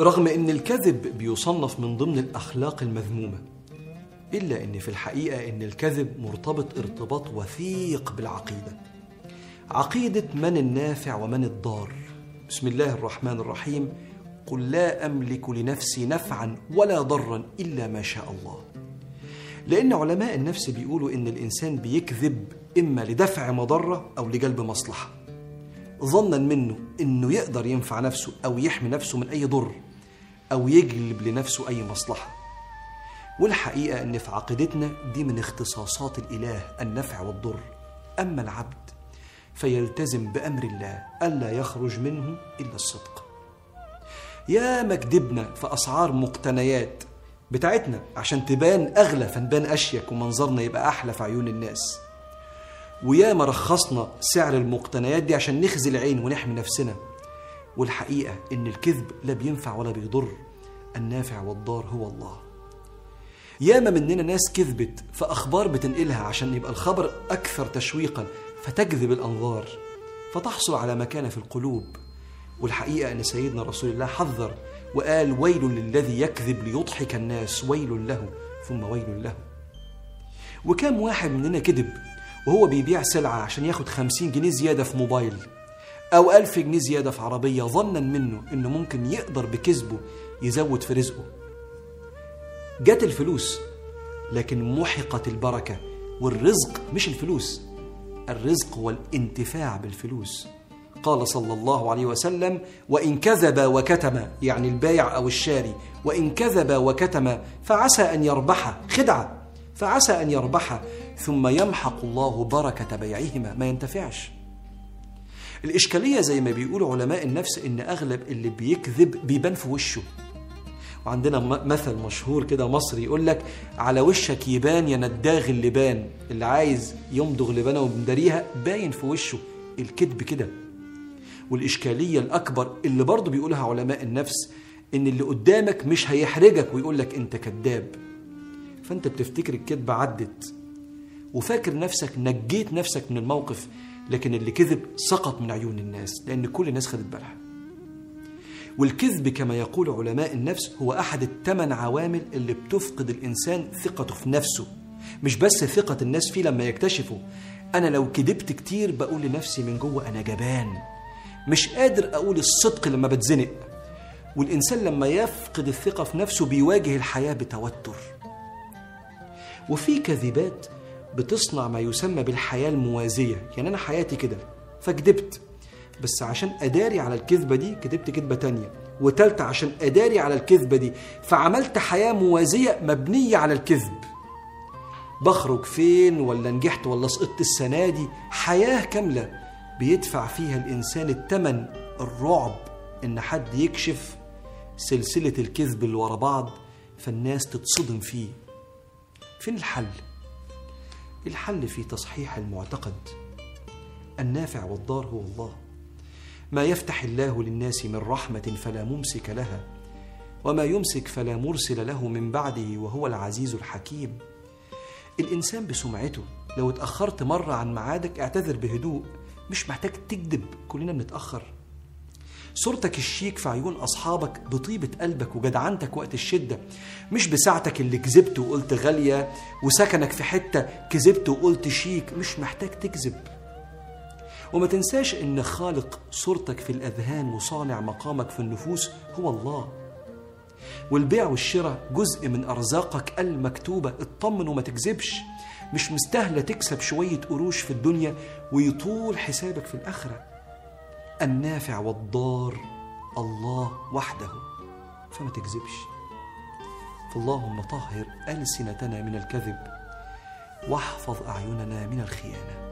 رغم إن الكذب بيصنف من ضمن الأخلاق المذمومة إلا إن في الحقيقة إن الكذب مرتبط ارتباط وثيق بالعقيدة. عقيدة من النافع ومن الضار. بسم الله الرحمن الرحيم. قل لا أملك لنفسي نفعا ولا ضرا إلا ما شاء الله. لأن علماء النفس بيقولوا إن الإنسان بيكذب إما لدفع مضرة أو لجلب مصلحة. ظنا منه إنه يقدر ينفع نفسه أو يحمي نفسه من أي ضر. أو يجلب لنفسه أي مصلحة. والحقيقة إن في عقيدتنا دي من اختصاصات الإله النفع والضر. أما العبد فيلتزم بأمر الله ألا يخرج منه إلا الصدق. يا ما كدبنا في أسعار مقتنيات بتاعتنا عشان تبان أغلى فنبان أشيك ومنظرنا يبقى أحلى في عيون الناس. ويا ما رخصنا سعر المقتنيات دي عشان نخزي العين ونحمي نفسنا. والحقيقة إن الكذب لا بينفع ولا بيضر. النافع والضار هو الله. ياما مننا ناس كذبت في أخبار بتنقلها عشان يبقى الخبر أكثر تشويقا فتجذب الأنظار فتحصل على مكانه في القلوب. والحقيقة إن سيدنا رسول الله حذر وقال ويل للذي يكذب ليضحك الناس ويل له ثم ويل له. وكم واحد مننا كذب وهو بيبيع سلعة عشان ياخد خمسين جنيه زيادة في موبايل. أو ألف جنيه زيادة في عربية ظنا منه إنه ممكن يقدر بكذبه يزود في رزقه. جت الفلوس لكن محقت البركة والرزق مش الفلوس. الرزق هو الانتفاع بالفلوس. قال صلى الله عليه وسلم وإن كذب وكتم يعني البايع أو الشاري. وإن كذب وكتم فعسى أن يربح خدعة. فعسى أن يربح ثم يمحق الله بركة بيعهما ما ينتفعش. الإشكالية زي ما بيقولوا علماء النفس إن أغلب اللي بيكذب بيبان في وشه. وعندنا مثل مشهور كده مصري يقول لك على وشك يبان يا نداغ اللبان اللي عايز يمضغ لبانه ومداريها باين في وشه الكذب كده. والإشكالية الأكبر اللي برضه بيقولها علماء النفس إن اللي قدامك مش هيحرجك ويقول لك أنت كذاب. فأنت بتفتكر الكذبة عدت. وفاكر نفسك نجيت نفسك من الموقف لكن اللي كذب سقط من عيون الناس لأن كل الناس خدت بالها. والكذب كما يقول علماء النفس هو أحد الثمان عوامل اللي بتفقد الإنسان ثقته في نفسه. مش بس ثقة الناس فيه لما يكتشفوا. أنا لو كذبت كتير بقول لنفسي من جوه أنا جبان. مش قادر أقول الصدق لما بتزنق. والإنسان لما يفقد الثقة في نفسه بيواجه الحياة بتوتر. وفي كذبات بتصنع ما يسمى بالحياة الموازية. يعني أنا حياتي كده فكدبت. بس عشان أداري على الكذبة دي كدبت كذبة تانية. وتالتة عشان أداري على الكذبة دي فعملت حياة موازية مبنية على الكذب. بخرج فين؟ ولا نجحت؟ ولا سقطت السنة دي؟ حياة كاملة بيدفع فيها الإنسان التمن الرعب إن حد يكشف سلسلة الكذب اللي ورا بعض فالناس تتصدم فيه. فين الحل؟ الحل في تصحيح المعتقد. النافع والضار هو الله. ما يفتح الله للناس من رحمة فلا ممسك لها وما يمسك فلا مرسل له من بعده وهو العزيز الحكيم. الإنسان بسمعته لو اتأخرت مرة عن ميعادك اعتذر بهدوء. مش محتاج تكذب كلنا بنتأخر. صورتك الشيك في عيون أصحابك بطيبة قلبك وجدعنتك وقت الشدة. مش بساعتك اللي كذبت وقلت غالية وسكنك في حتة كذبت وقلت شيك مش محتاج تكذب. وما تنساش إن خالق صورتك في الأذهان وصانع مقامك في النفوس هو الله. والبيع والشراء جزء من أرزاقك المكتوبة. اطمن وما تكذبش. مش مستاهلة تكسب شوية قروش في الدنيا ويطول حسابك في الآخرة. النافع والضار الله وحده فما تكذبش. فاللهم طهر ألسنتنا من الكذب واحفظ أعيننا من الخيانة.